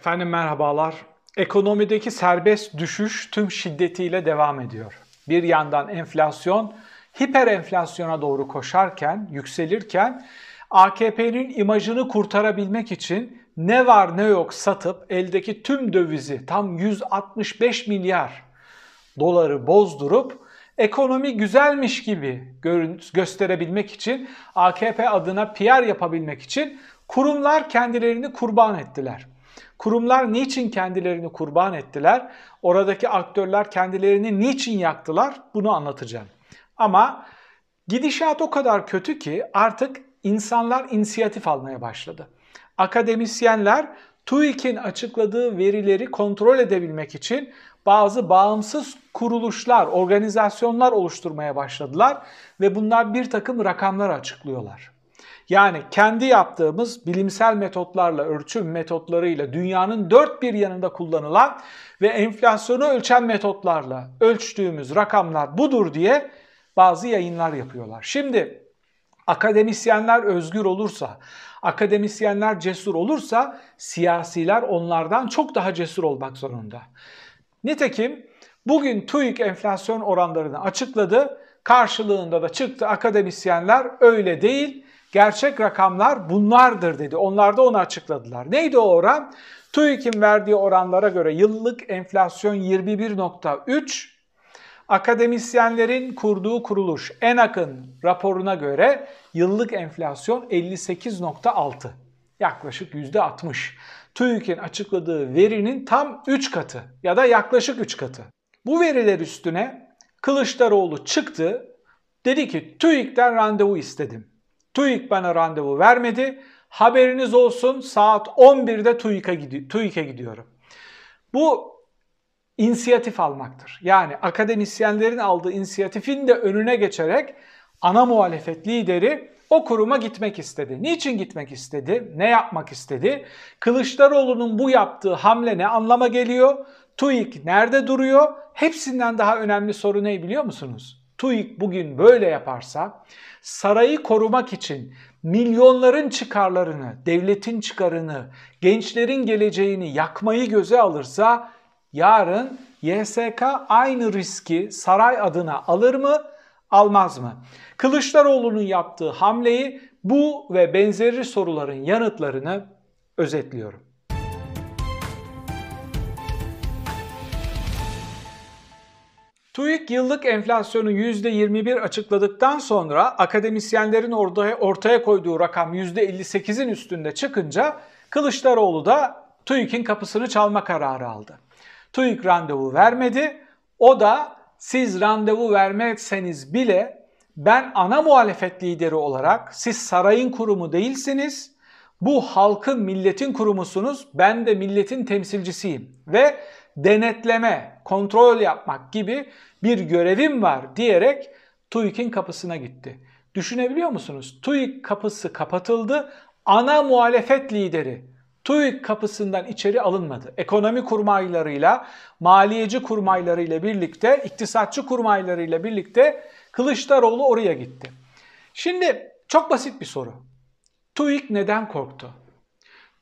Efendim merhabalar. Ekonomideki serbest düşüş tüm şiddetiyle devam ediyor. Bir yandan enflasyon hiper enflasyona doğru koşarken, yükselirken AKP'nin imajını kurtarabilmek için ne var ne yok satıp eldeki tüm dövizi tam 165 milyar doları bozdurup ekonomi güzelmiş gibi gösterebilmek için AKP adına PR yapabilmek için kurumlar kendilerini kurban ettiler. Kurumlar niçin kendilerini kurban ettiler? Oradaki aktörler kendilerini niçin yaktılar? Bunu anlatacağım. Ama gidişat o kadar kötü ki artık insanlar inisiyatif almaya başladı. Akademisyenler TÜİK'in açıkladığı verileri kontrol edebilmek için bazı bağımsız kuruluşlar, organizasyonlar oluşturmaya başladılar ve bunlar bir takım rakamlar açıklıyorlar. Yani kendi yaptığımız bilimsel metotlarla, ölçüm metotlarıyla dünyanın dört bir yanında kullanılan ve enflasyonu ölçen metotlarla ölçtüğümüz rakamlar budur diye bazı yayınlar yapıyorlar. Şimdi akademisyenler özgür olursa, akademisyenler cesur olursa siyasiler onlardan çok daha cesur olmak zorunda. Nitekim bugün TÜİK enflasyon oranlarını açıkladı. Karşılığında da çıktı akademisyenler öyle değil Gerçek rakamlar bunlardır dedi. Onlar da onu açıkladılar. Neydi o oran? TÜİK'in verdiği oranlara göre yıllık enflasyon 21.3, akademisyenlerin kurduğu kuruluş en akın raporuna göre yıllık enflasyon 58.6. Yaklaşık %60. TÜİK'in açıkladığı verinin tam 3 katı ya da yaklaşık 3 katı. Bu veriler üstüne Kılıçdaroğlu çıktı. Dedi ki TÜİK'ten randevu istedim. TÜİK bana randevu vermedi. Haberiniz olsun saat 11'de TÜİK'e gidi TÜİK'e gidiyorum. Bu inisiyatif almaktır. Yani akademisyenlerin aldığı inisiyatifin de önüne geçerek ana muhalefet lideri o kuruma gitmek istedi. Niçin gitmek istedi? Ne yapmak istedi? Kılıçdaroğlu'nun bu yaptığı hamle ne anlama geliyor? TÜİK nerede duruyor? Hepsinden daha önemli soru ne biliyor musunuz? TÜİK bugün böyle yaparsa sarayı korumak için milyonların çıkarlarını, devletin çıkarını, gençlerin geleceğini yakmayı göze alırsa yarın YSK aynı riski saray adına alır mı, almaz mı? Kılıçdaroğlu'nun yaptığı hamleyi bu ve benzeri soruların yanıtlarını özetliyorum. TÜİK yıllık enflasyonu %21 açıkladıktan sonra akademisyenlerin ortaya, ortaya koyduğu rakam %58'in üstünde çıkınca Kılıçdaroğlu da TÜİK'in kapısını çalma kararı aldı. TÜİK randevu vermedi. O da siz randevu vermezseniz bile ben ana muhalefet lideri olarak siz sarayın kurumu değilsiniz. Bu halkın, milletin kurumusunuz. Ben de milletin temsilcisiyim ve denetleme, kontrol yapmak gibi bir görevim var diyerek TÜİK'in kapısına gitti. Düşünebiliyor musunuz? TÜİK kapısı kapatıldı. Ana muhalefet lideri TÜİK kapısından içeri alınmadı. Ekonomi kurmaylarıyla, maliyeci kurmaylarıyla birlikte, iktisatçı kurmaylarıyla birlikte Kılıçdaroğlu oraya gitti. Şimdi çok basit bir soru. TÜİK neden korktu?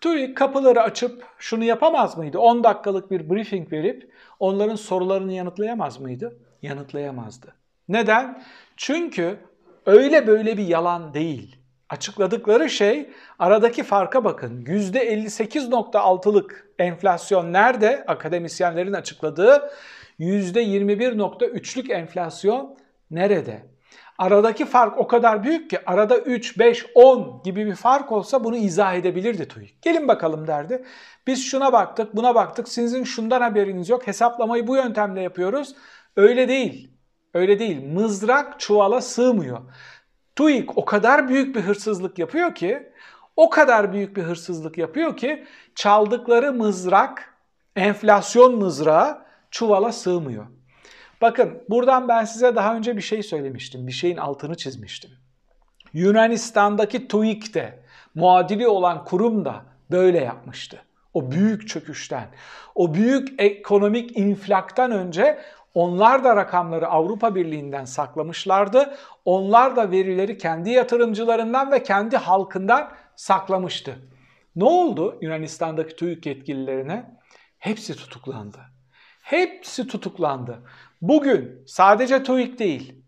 TÜİK kapıları açıp şunu yapamaz mıydı? 10 dakikalık bir briefing verip onların sorularını yanıtlayamaz mıydı? Yanıtlayamazdı. Neden? Çünkü öyle böyle bir yalan değil. Açıkladıkları şey aradaki farka bakın. %58.6'lık enflasyon nerede? Akademisyenlerin açıkladığı %21.3'lük enflasyon nerede? Aradaki fark o kadar büyük ki arada 3, 5, 10 gibi bir fark olsa bunu izah edebilirdi TÜİK. Gelin bakalım derdi. Biz şuna baktık, buna baktık. Sizin şundan haberiniz yok. Hesaplamayı bu yöntemle yapıyoruz. Öyle değil. Öyle değil. Mızrak çuvala sığmıyor. TÜİK o kadar büyük bir hırsızlık yapıyor ki, o kadar büyük bir hırsızlık yapıyor ki çaldıkları mızrak, enflasyon mızrağı çuvala sığmıyor. Bakın buradan ben size daha önce bir şey söylemiştim. Bir şeyin altını çizmiştim. Yunanistan'daki TÜİK de muadili olan kurum da böyle yapmıştı. O büyük çöküşten, o büyük ekonomik inflaktan önce onlar da rakamları Avrupa Birliği'nden saklamışlardı. Onlar da verileri kendi yatırımcılarından ve kendi halkından saklamıştı. Ne oldu Yunanistan'daki TÜİK yetkililerine? Hepsi tutuklandı. Hepsi tutuklandı. Bugün sadece TÜİK değil,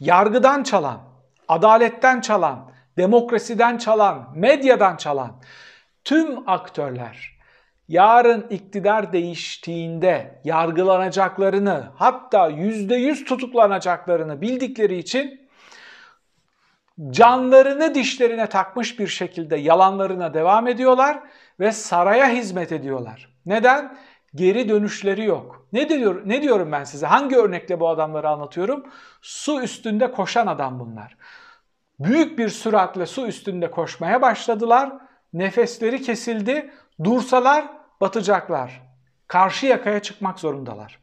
yargıdan çalan, adaletten çalan, demokrasiden çalan, medyadan çalan tüm aktörler yarın iktidar değiştiğinde yargılanacaklarını hatta yüzde yüz tutuklanacaklarını bildikleri için canlarını dişlerine takmış bir şekilde yalanlarına devam ediyorlar ve saraya hizmet ediyorlar. Neden? Geri dönüşleri yok. Ne diyor ne diyorum ben size? Hangi örnekle bu adamları anlatıyorum? Su üstünde koşan adam bunlar. Büyük bir süratle su üstünde koşmaya başladılar. Nefesleri kesildi. Dursalar batacaklar. Karşı yakaya çıkmak zorundalar.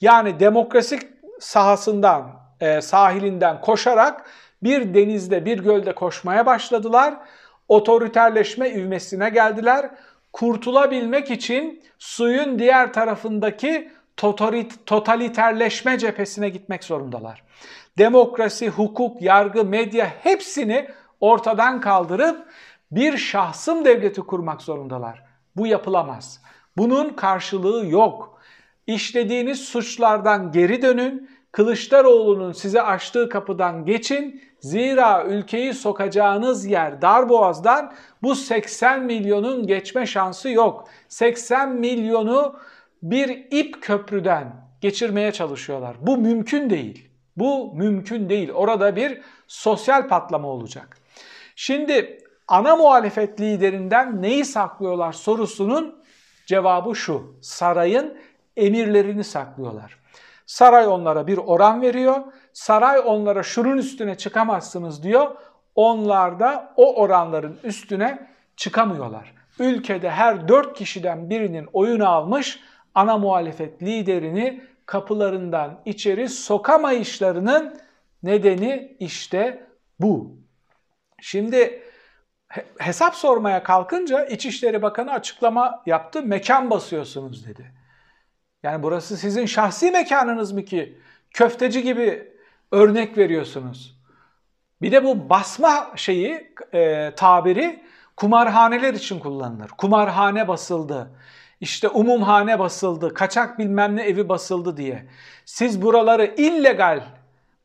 Yani demokrasi sahasından, e, sahilinden koşarak bir denizde, bir gölde koşmaya başladılar. Otoriterleşme ivmesine geldiler. Kurtulabilmek için suyun diğer tarafındaki totaliterleşme cephesine gitmek zorundalar. Demokrasi, hukuk, yargı, medya hepsini ortadan kaldırıp bir şahsım devleti kurmak zorundalar. Bu yapılamaz. Bunun karşılığı yok. İşlediğiniz suçlardan geri dönün. Kılıçdaroğlu'nun size açtığı kapıdan geçin. Zira ülkeyi sokacağınız yer Darboğaz'dan bu 80 milyonun geçme şansı yok. 80 milyonu bir ip köprüden geçirmeye çalışıyorlar. Bu mümkün değil. Bu mümkün değil. Orada bir sosyal patlama olacak. Şimdi ana muhalefet liderinden neyi saklıyorlar sorusunun cevabı şu. Sarayın emirlerini saklıyorlar. Saray onlara bir oran veriyor. Saray onlara şunun üstüne çıkamazsınız diyor. Onlar da o oranların üstüne çıkamıyorlar. Ülkede her dört kişiden birinin oyunu almış ana muhalefet liderini kapılarından içeri sokamayışlarının nedeni işte bu. Şimdi hesap sormaya kalkınca İçişleri Bakanı açıklama yaptı. Mekan basıyorsunuz dedi. Yani burası sizin şahsi mekanınız mı ki? Köfteci gibi örnek veriyorsunuz. Bir de bu basma şeyi, e, tabiri kumarhaneler için kullanılır. Kumarhane basıldı, işte umumhane basıldı, kaçak bilmem ne evi basıldı diye. Siz buraları illegal,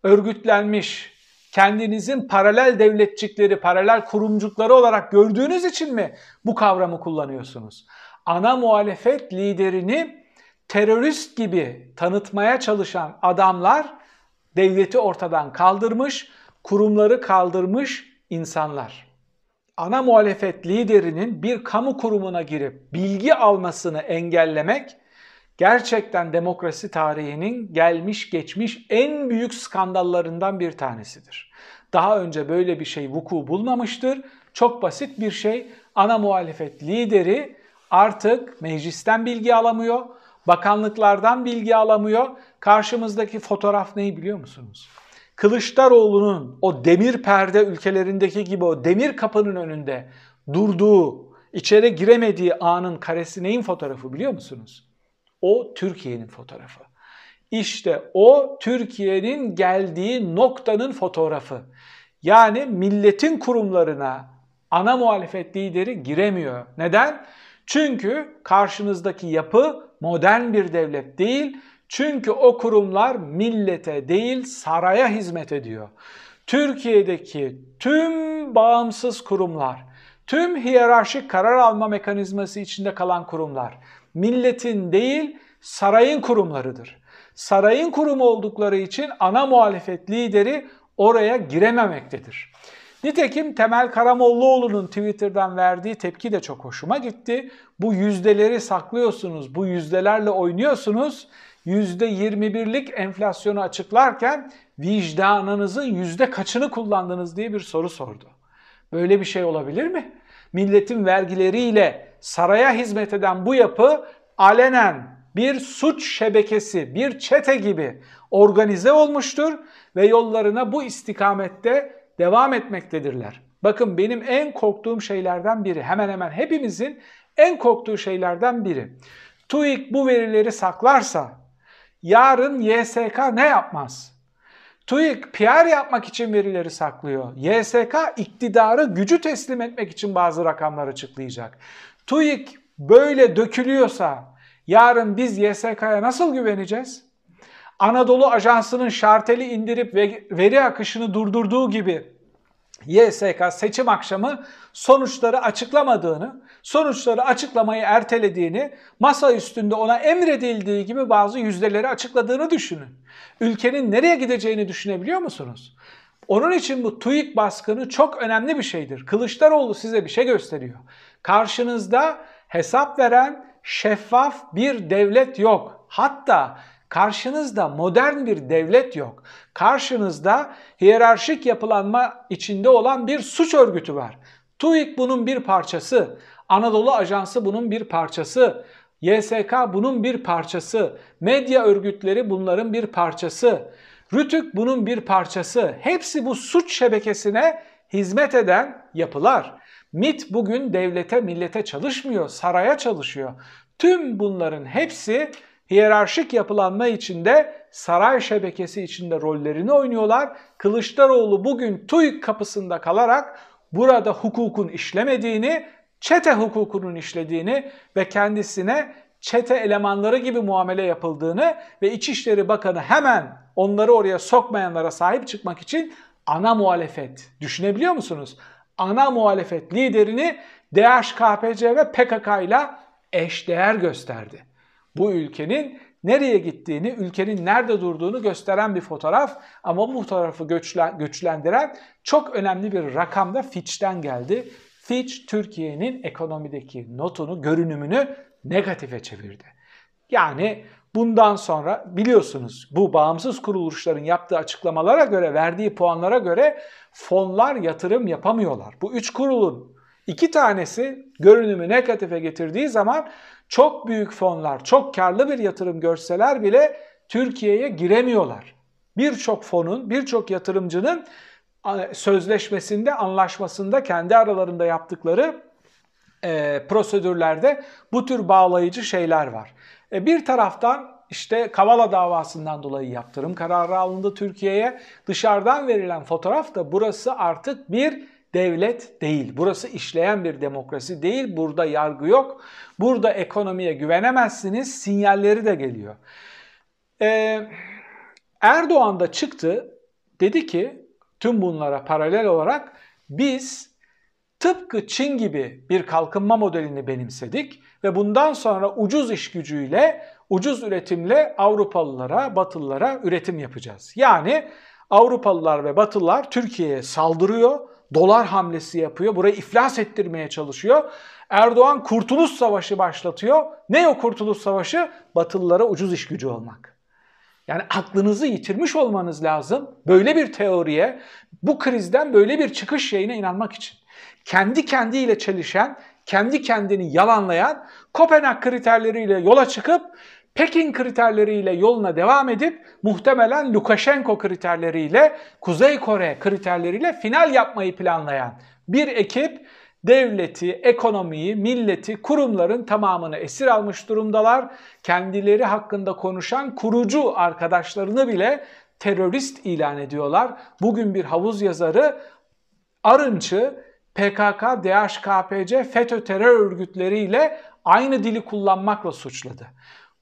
örgütlenmiş, kendinizin paralel devletçikleri, paralel kurumcukları olarak gördüğünüz için mi bu kavramı kullanıyorsunuz? Ana muhalefet liderini terörist gibi tanıtmaya çalışan adamlar devleti ortadan kaldırmış, kurumları kaldırmış insanlar. Ana muhalefet liderinin bir kamu kurumuna girip bilgi almasını engellemek gerçekten demokrasi tarihinin gelmiş geçmiş en büyük skandallarından bir tanesidir. Daha önce böyle bir şey vuku bulmamıştır. Çok basit bir şey. Ana muhalefet lideri artık meclisten bilgi alamıyor, bakanlıklardan bilgi alamıyor. Karşımızdaki fotoğraf neyi biliyor musunuz? Kılıçdaroğlu'nun o demir perde ülkelerindeki gibi o demir kapının önünde durduğu, içeri giremediği anın karesi neyin fotoğrafı biliyor musunuz? O Türkiye'nin fotoğrafı. İşte o Türkiye'nin geldiği noktanın fotoğrafı. Yani milletin kurumlarına ana muhalefet lideri giremiyor. Neden? Çünkü karşınızdaki yapı modern bir devlet değil. Çünkü o kurumlar millete değil saraya hizmet ediyor. Türkiye'deki tüm bağımsız kurumlar, tüm hiyerarşik karar alma mekanizması içinde kalan kurumlar milletin değil sarayın kurumlarıdır. Sarayın kurumu oldukları için ana muhalefet lideri oraya girememektedir. Nitekim Temel Karamollaoğlu'nun Twitter'dan verdiği tepki de çok hoşuma gitti. Bu yüzdeleri saklıyorsunuz, bu yüzdelerle oynuyorsunuz. %21'lik enflasyonu açıklarken vicdanınızın yüzde kaçını kullandınız diye bir soru sordu. Böyle bir şey olabilir mi? Milletin vergileriyle saraya hizmet eden bu yapı alenen bir suç şebekesi, bir çete gibi organize olmuştur ve yollarına bu istikamette devam etmektedirler. Bakın benim en korktuğum şeylerden biri, hemen hemen hepimizin en korktuğu şeylerden biri. TÜİK bu verileri saklarsa yarın YSK ne yapmaz? TÜİK PR yapmak için verileri saklıyor. YSK iktidarı gücü teslim etmek için bazı rakamlar açıklayacak. TÜİK böyle dökülüyorsa yarın biz YSK'ya nasıl güveneceğiz? Anadolu Ajansı'nın şarteli indirip veri akışını durdurduğu gibi YSK seçim akşamı sonuçları açıklamadığını, sonuçları açıklamayı ertelediğini, masa üstünde ona emredildiği gibi bazı yüzdeleri açıkladığını düşünün. Ülkenin nereye gideceğini düşünebiliyor musunuz? Onun için bu TÜİK baskını çok önemli bir şeydir. Kılıçdaroğlu size bir şey gösteriyor. Karşınızda hesap veren şeffaf bir devlet yok. Hatta Karşınızda modern bir devlet yok. Karşınızda hiyerarşik yapılanma içinde olan bir suç örgütü var. TÜİK bunun bir parçası. Anadolu Ajansı bunun bir parçası. YSK bunun bir parçası. Medya örgütleri bunların bir parçası. Rütük bunun bir parçası. Hepsi bu suç şebekesine hizmet eden yapılar. MIT bugün devlete, millete çalışmıyor, saraya çalışıyor. Tüm bunların hepsi hiyerarşik yapılanma içinde saray şebekesi içinde rollerini oynuyorlar. Kılıçdaroğlu bugün TÜİK kapısında kalarak burada hukukun işlemediğini, çete hukukunun işlediğini ve kendisine çete elemanları gibi muamele yapıldığını ve İçişleri Bakanı hemen onları oraya sokmayanlara sahip çıkmak için ana muhalefet düşünebiliyor musunuz? Ana muhalefet liderini DHKPC ve PKK ile eşdeğer gösterdi bu ülkenin nereye gittiğini, ülkenin nerede durduğunu gösteren bir fotoğraf. Ama bu fotoğrafı güçlendiren çok önemli bir rakam da Fitch'ten geldi. Fitch Türkiye'nin ekonomideki notunu, görünümünü negatife çevirdi. Yani bundan sonra biliyorsunuz bu bağımsız kuruluşların yaptığı açıklamalara göre, verdiği puanlara göre fonlar yatırım yapamıyorlar. Bu üç kurulun iki tanesi görünümü negatife getirdiği zaman çok büyük fonlar, çok karlı bir yatırım görseler bile Türkiye'ye giremiyorlar. Birçok fonun, birçok yatırımcının sözleşmesinde, anlaşmasında, kendi aralarında yaptıkları e, prosedürlerde bu tür bağlayıcı şeyler var. E, bir taraftan işte Kavala davasından dolayı yaptırım kararı alındı Türkiye'ye. Dışarıdan verilen fotoğraf da burası artık bir devlet değil. Burası işleyen bir demokrasi değil. Burada yargı yok. Burada ekonomiye güvenemezsiniz. Sinyalleri de geliyor. Ee, Erdoğan da çıktı. Dedi ki tüm bunlara paralel olarak biz tıpkı Çin gibi bir kalkınma modelini benimsedik ve bundan sonra ucuz iş gücüyle, ucuz üretimle Avrupalılara, Batılılara üretim yapacağız. Yani Avrupalılar ve Batılılar Türkiye'ye saldırıyor dolar hamlesi yapıyor. Burayı iflas ettirmeye çalışıyor. Erdoğan kurtuluş savaşı başlatıyor. Ne o kurtuluş savaşı? Batılılara ucuz iş gücü olmak. Yani aklınızı yitirmiş olmanız lazım böyle bir teoriye, bu krizden böyle bir çıkış şeyine inanmak için. Kendi kendiyle çelişen, kendi kendini yalanlayan, Kopenhag kriterleriyle yola çıkıp Pekin kriterleriyle yoluna devam edip muhtemelen Lukashenko kriterleriyle, Kuzey Kore kriterleriyle final yapmayı planlayan bir ekip devleti, ekonomiyi, milleti, kurumların tamamını esir almış durumdalar. Kendileri hakkında konuşan kurucu arkadaşlarını bile terörist ilan ediyorlar. Bugün bir havuz yazarı Arınç'ı PKK, DHKPC, FETÖ terör örgütleriyle aynı dili kullanmakla suçladı.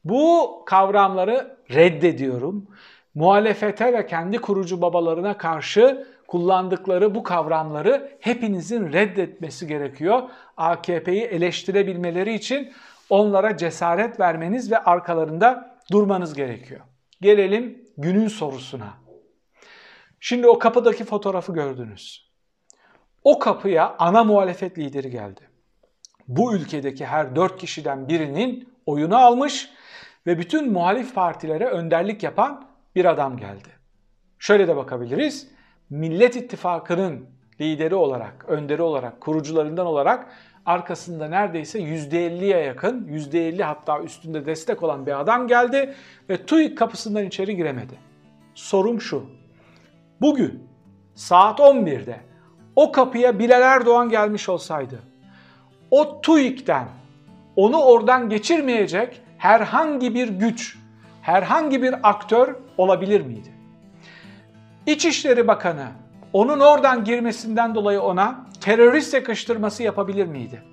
Bu kavramları reddediyorum. Muhalefete ve kendi kurucu babalarına karşı kullandıkları bu kavramları hepinizin reddetmesi gerekiyor. AKP'yi eleştirebilmeleri için onlara cesaret vermeniz ve arkalarında durmanız gerekiyor. Gelelim günün sorusuna. Şimdi o kapıdaki fotoğrafı gördünüz. O kapıya ana muhalefet lideri geldi. Bu ülkedeki her dört kişiden birinin oyunu almış ve bütün muhalif partilere önderlik yapan bir adam geldi. Şöyle de bakabiliriz. Millet İttifakı'nın lideri olarak, önderi olarak, kurucularından olarak arkasında neredeyse %50'ye yakın, %50 hatta üstünde destek olan bir adam geldi ve TÜİK kapısından içeri giremedi. Sorum şu. Bugün saat 11'de o kapıya Bilal Erdoğan gelmiş olsaydı o TÜİK'ten onu oradan geçirmeyecek herhangi bir güç, herhangi bir aktör olabilir miydi? İçişleri Bakanı onun oradan girmesinden dolayı ona terörist yakıştırması yapabilir miydi?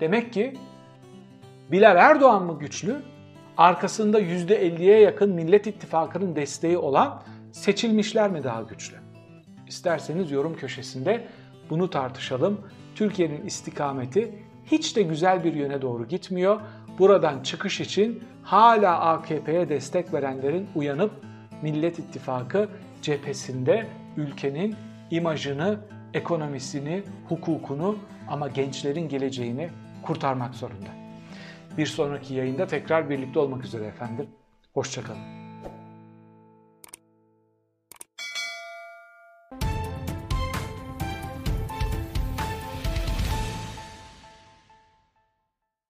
Demek ki Bilal Erdoğan mı güçlü? Arkasında %50'ye yakın Millet İttifakı'nın desteği olan seçilmişler mi daha güçlü? İsterseniz yorum köşesinde bunu tartışalım. Türkiye'nin istikameti hiç de güzel bir yöne doğru gitmiyor. Buradan çıkış için hala AKP'ye destek verenlerin uyanıp Millet İttifakı cephesinde ülkenin imajını, ekonomisini, hukukunu ama gençlerin geleceğini kurtarmak zorunda. Bir sonraki yayında tekrar birlikte olmak üzere efendim. Hoşçakalın.